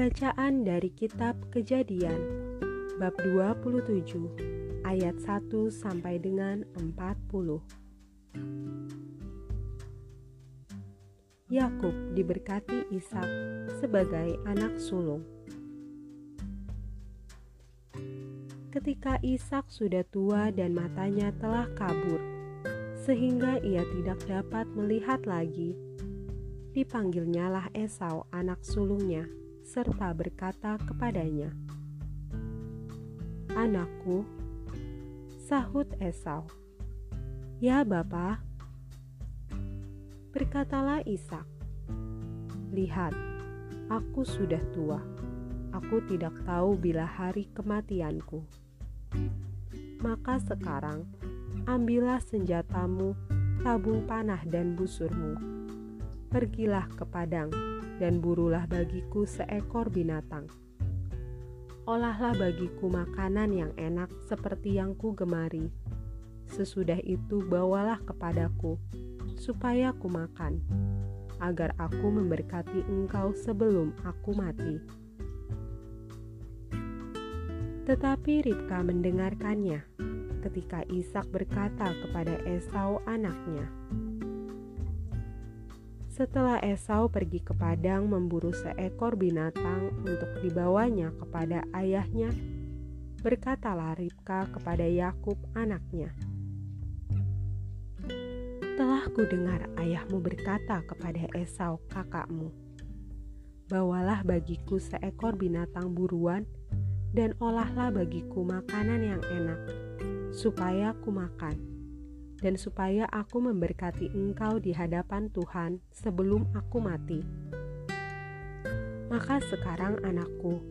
Bacaan dari kitab Kejadian bab 27 ayat 1 sampai dengan 40. Yakub diberkati Ishak sebagai anak sulung. Ketika Ishak sudah tua dan matanya telah kabur, sehingga ia tidak dapat melihat lagi, dipanggilnyalah Esau anak sulungnya serta berkata kepadanya, "Anakku," sahut Esau. "Ya, Bapa." Berkatalah Ishak, "Lihat, aku sudah tua. Aku tidak tahu bila hari kematianku. Maka sekarang, ambillah senjatamu, tabung panah dan busurmu. Pergilah ke padang dan burulah bagiku seekor binatang. Olahlah bagiku makanan yang enak seperti yang ku gemari. Sesudah itu bawalah kepadaku, supaya ku makan, agar aku memberkati engkau sebelum aku mati. Tetapi Ribka mendengarkannya ketika Ishak berkata kepada Esau anaknya, setelah Esau pergi ke padang memburu seekor binatang untuk dibawanya kepada ayahnya, berkatalah Ribka kepada Yakub anaknya, "Telah ku dengar ayahmu berkata kepada Esau kakakmu, Bawalah bagiku seekor binatang buruan dan olahlah bagiku makanan yang enak, supaya ku makan." Dan supaya aku memberkati engkau di hadapan Tuhan sebelum aku mati. Maka sekarang anakku,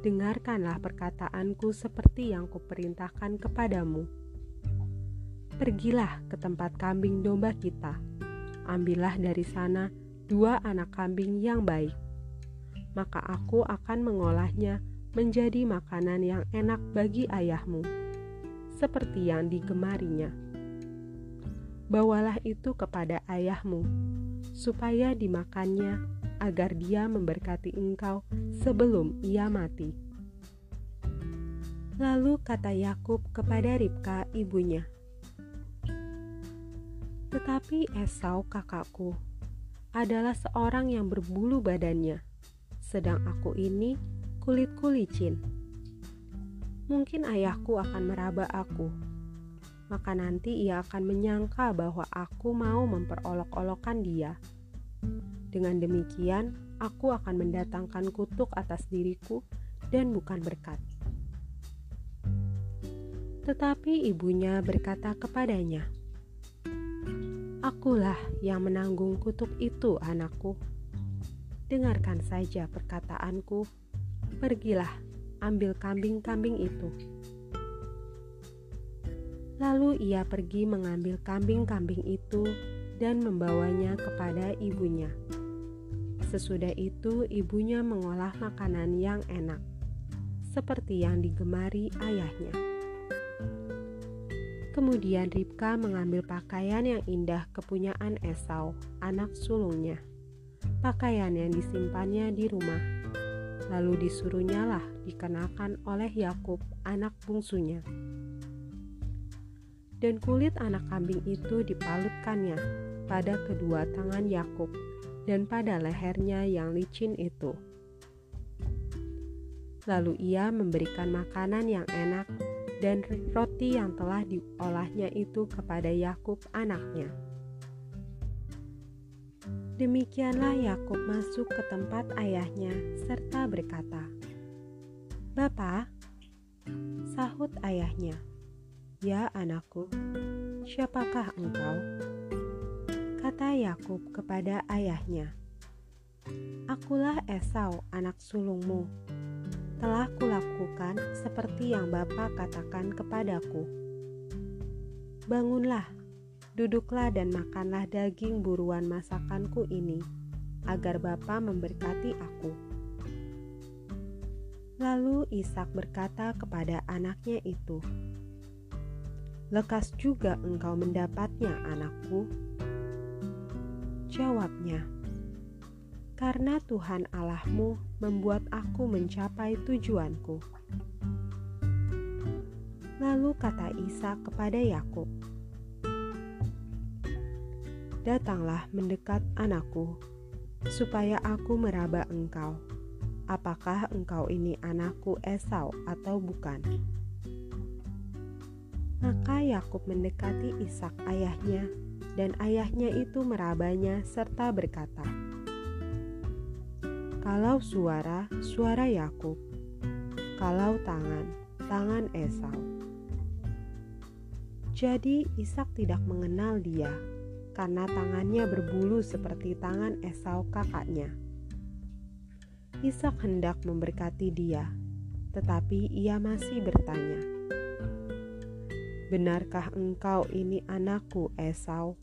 dengarkanlah perkataanku seperti yang kuperintahkan kepadamu. Pergilah ke tempat kambing domba kita, ambillah dari sana dua anak kambing yang baik. Maka aku akan mengolahnya menjadi makanan yang enak bagi ayahmu, seperti yang digemarinya bawalah itu kepada ayahmu, supaya dimakannya, agar dia memberkati engkau sebelum ia mati. Lalu kata Yakub kepada Ribka ibunya, "Tetapi Esau kakakku adalah seorang yang berbulu badannya, sedang aku ini kulitku licin. Mungkin ayahku akan meraba aku." Maka nanti ia akan menyangka bahwa aku mau memperolok-olokkan dia. Dengan demikian, aku akan mendatangkan kutuk atas diriku dan bukan berkat. Tetapi ibunya berkata kepadanya, "Akulah yang menanggung kutuk itu, anakku. Dengarkan saja perkataanku. Pergilah, ambil kambing-kambing itu." Lalu ia pergi mengambil kambing-kambing itu dan membawanya kepada ibunya. Sesudah itu, ibunya mengolah makanan yang enak, seperti yang digemari ayahnya. Kemudian Ribka mengambil pakaian yang indah kepunyaan Esau, anak sulungnya, pakaian yang disimpannya di rumah. Lalu disuruhnyalah dikenakan oleh Yakub, anak bungsunya dan kulit anak kambing itu dipalutkannya pada kedua tangan Yakub dan pada lehernya yang licin itu. Lalu ia memberikan makanan yang enak dan roti yang telah diolahnya itu kepada Yakub anaknya. Demikianlah Yakub masuk ke tempat ayahnya serta berkata, "Bapa," sahut ayahnya, "Ya anakku, siapakah engkau?" Kata Yakub kepada ayahnya, "Akulah Esau, anak sulungmu. Telah kulakukan seperti yang Bapa katakan kepadaku. Bangunlah, duduklah dan makanlah daging buruan masakanku ini, agar Bapa memberkati aku." Lalu Ishak berkata kepada anaknya itu, Lekas juga engkau mendapatnya, anakku. Jawabnya, karena Tuhan Allahmu membuat aku mencapai tujuanku. Lalu kata Isa kepada Yakub, "Datanglah mendekat anakku, supaya aku meraba engkau. Apakah engkau ini anakku Esau atau bukan?" Maka Yakub mendekati Ishak ayahnya dan ayahnya itu merabanya serta berkata, "Kalau suara, suara Yakub; kalau tangan, tangan Esau." Jadi Ishak tidak mengenal dia karena tangannya berbulu seperti tangan Esau kakaknya. Ishak hendak memberkati dia, tetapi ia masih bertanya, Benarkah engkau ini anakku, Esau?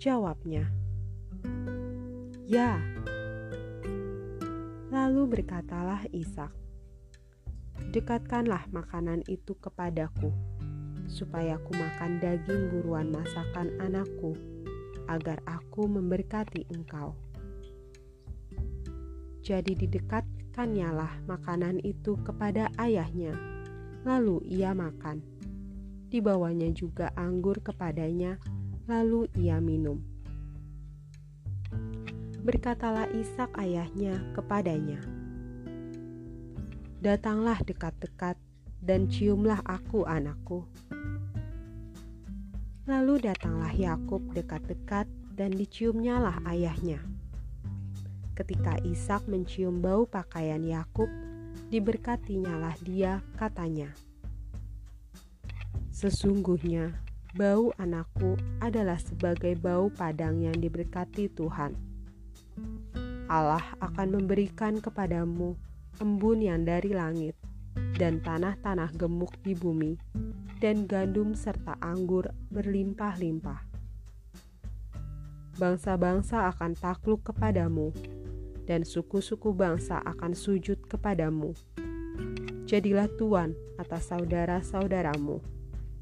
Jawabnya, Ya. Lalu berkatalah Ishak, Dekatkanlah makanan itu kepadaku, supaya aku makan daging buruan masakan anakku, agar aku memberkati engkau. Jadi didekatkannyalah lah makanan itu kepada ayahnya Lalu ia makan. Dibawanya juga anggur kepadanya, lalu ia minum. Berkatalah Ishak ayahnya kepadanya, "Datanglah dekat-dekat dan ciumlah aku, anakku." Lalu datanglah Yakub dekat-dekat dan diciumnyalah ayahnya. Ketika Ishak mencium bau pakaian Yakub, diberkatinyalah dia, katanya. Sesungguhnya, bau anakku adalah sebagai bau padang yang diberkati Tuhan. Allah akan memberikan kepadamu embun yang dari langit, dan tanah-tanah gemuk di bumi, dan gandum serta anggur berlimpah-limpah. Bangsa-bangsa akan takluk kepadamu, dan suku-suku bangsa akan sujud kepadamu. Jadilah tuan atas saudara-saudaramu,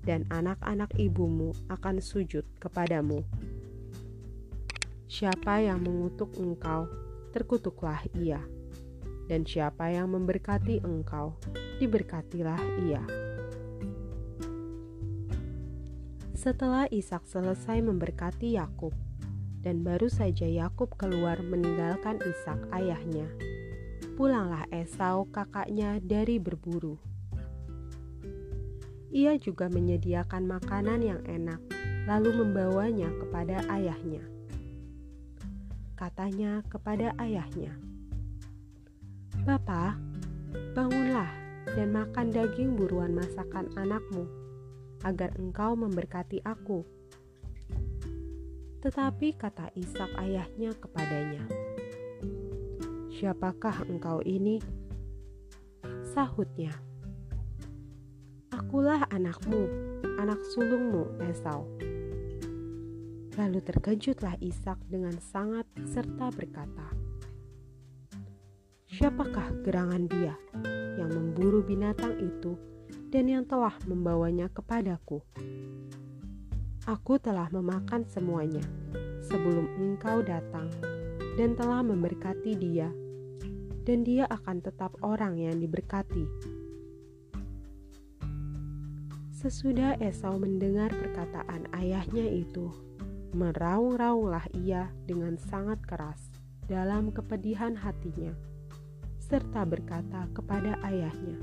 dan anak-anak ibumu akan sujud kepadamu. Siapa yang mengutuk engkau, terkutuklah ia, dan siapa yang memberkati engkau, diberkatilah ia. Setelah Ishak selesai memberkati Yakub, dan baru saja Yakub keluar meninggalkan Ishak ayahnya. Pulanglah Esau kakaknya dari berburu. Ia juga menyediakan makanan yang enak, lalu membawanya kepada ayahnya. Katanya kepada ayahnya, "Bapak, bangunlah dan makan daging buruan masakan anakmu, agar engkau memberkati aku." Tetapi kata Ishak ayahnya kepadanya, "Siapakah engkau ini?" Sahutnya, "Akulah anakmu, anak sulungmu Esau." Lalu terkejutlah Ishak dengan sangat serta berkata, "Siapakah gerangan dia yang memburu binatang itu dan yang telah membawanya kepadaku?" Aku telah memakan semuanya sebelum engkau datang dan telah memberkati dia, dan dia akan tetap orang yang diberkati. Sesudah Esau mendengar perkataan ayahnya itu, meraung-raunglah ia dengan sangat keras dalam kepedihan hatinya, serta berkata kepada ayahnya,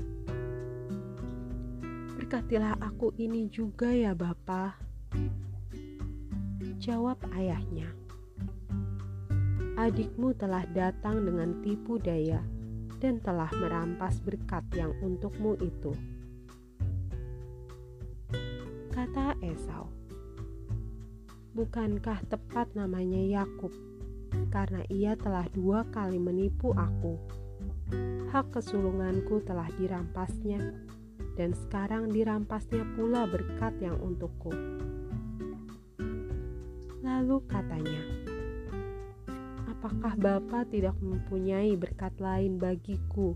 Berkatilah aku ini juga ya Bapak Jawab ayahnya, "Adikmu telah datang dengan tipu daya dan telah merampas berkat yang untukmu itu." Kata Esau, "Bukankah tepat namanya Yakub, karena ia telah dua kali menipu aku? Hak kesulunganku telah dirampasnya." dan sekarang dirampasnya pula berkat yang untukku. Lalu katanya, "Apakah Bapa tidak mempunyai berkat lain bagiku?"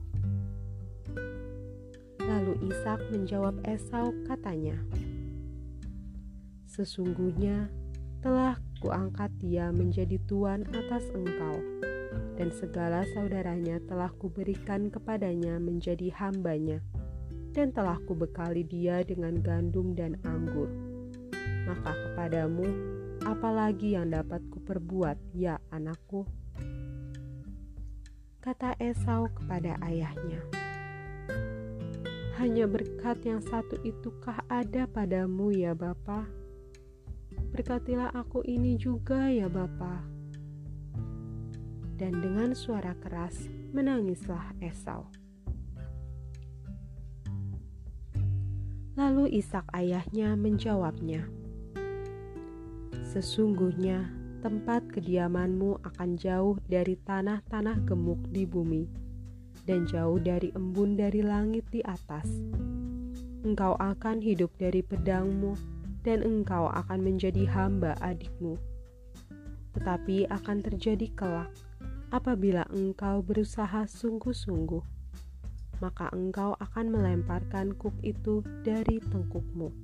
Lalu Ishak menjawab Esau, katanya, "Sesungguhnya telah kuangkat dia menjadi tuan atas engkau, dan segala saudaranya telah kuberikan kepadanya menjadi hambanya, dan telah kubekali dia dengan gandum dan anggur. Maka kepadamu, apalagi yang dapat kuperbuat, ya anakku? Kata Esau kepada ayahnya, Hanya berkat yang satu itukah ada padamu ya Bapa? Berkatilah aku ini juga ya Bapa dan dengan suara keras menangislah Esau. Lalu Ishak ayahnya menjawabnya, "Sesungguhnya tempat kediamanmu akan jauh dari tanah-tanah gemuk di bumi, dan jauh dari embun dari langit di atas. Engkau akan hidup dari pedangmu, dan engkau akan menjadi hamba adikmu. Tetapi akan terjadi kelak apabila engkau berusaha sungguh-sungguh, maka engkau akan melemparkan kuk itu dari tengkukmu.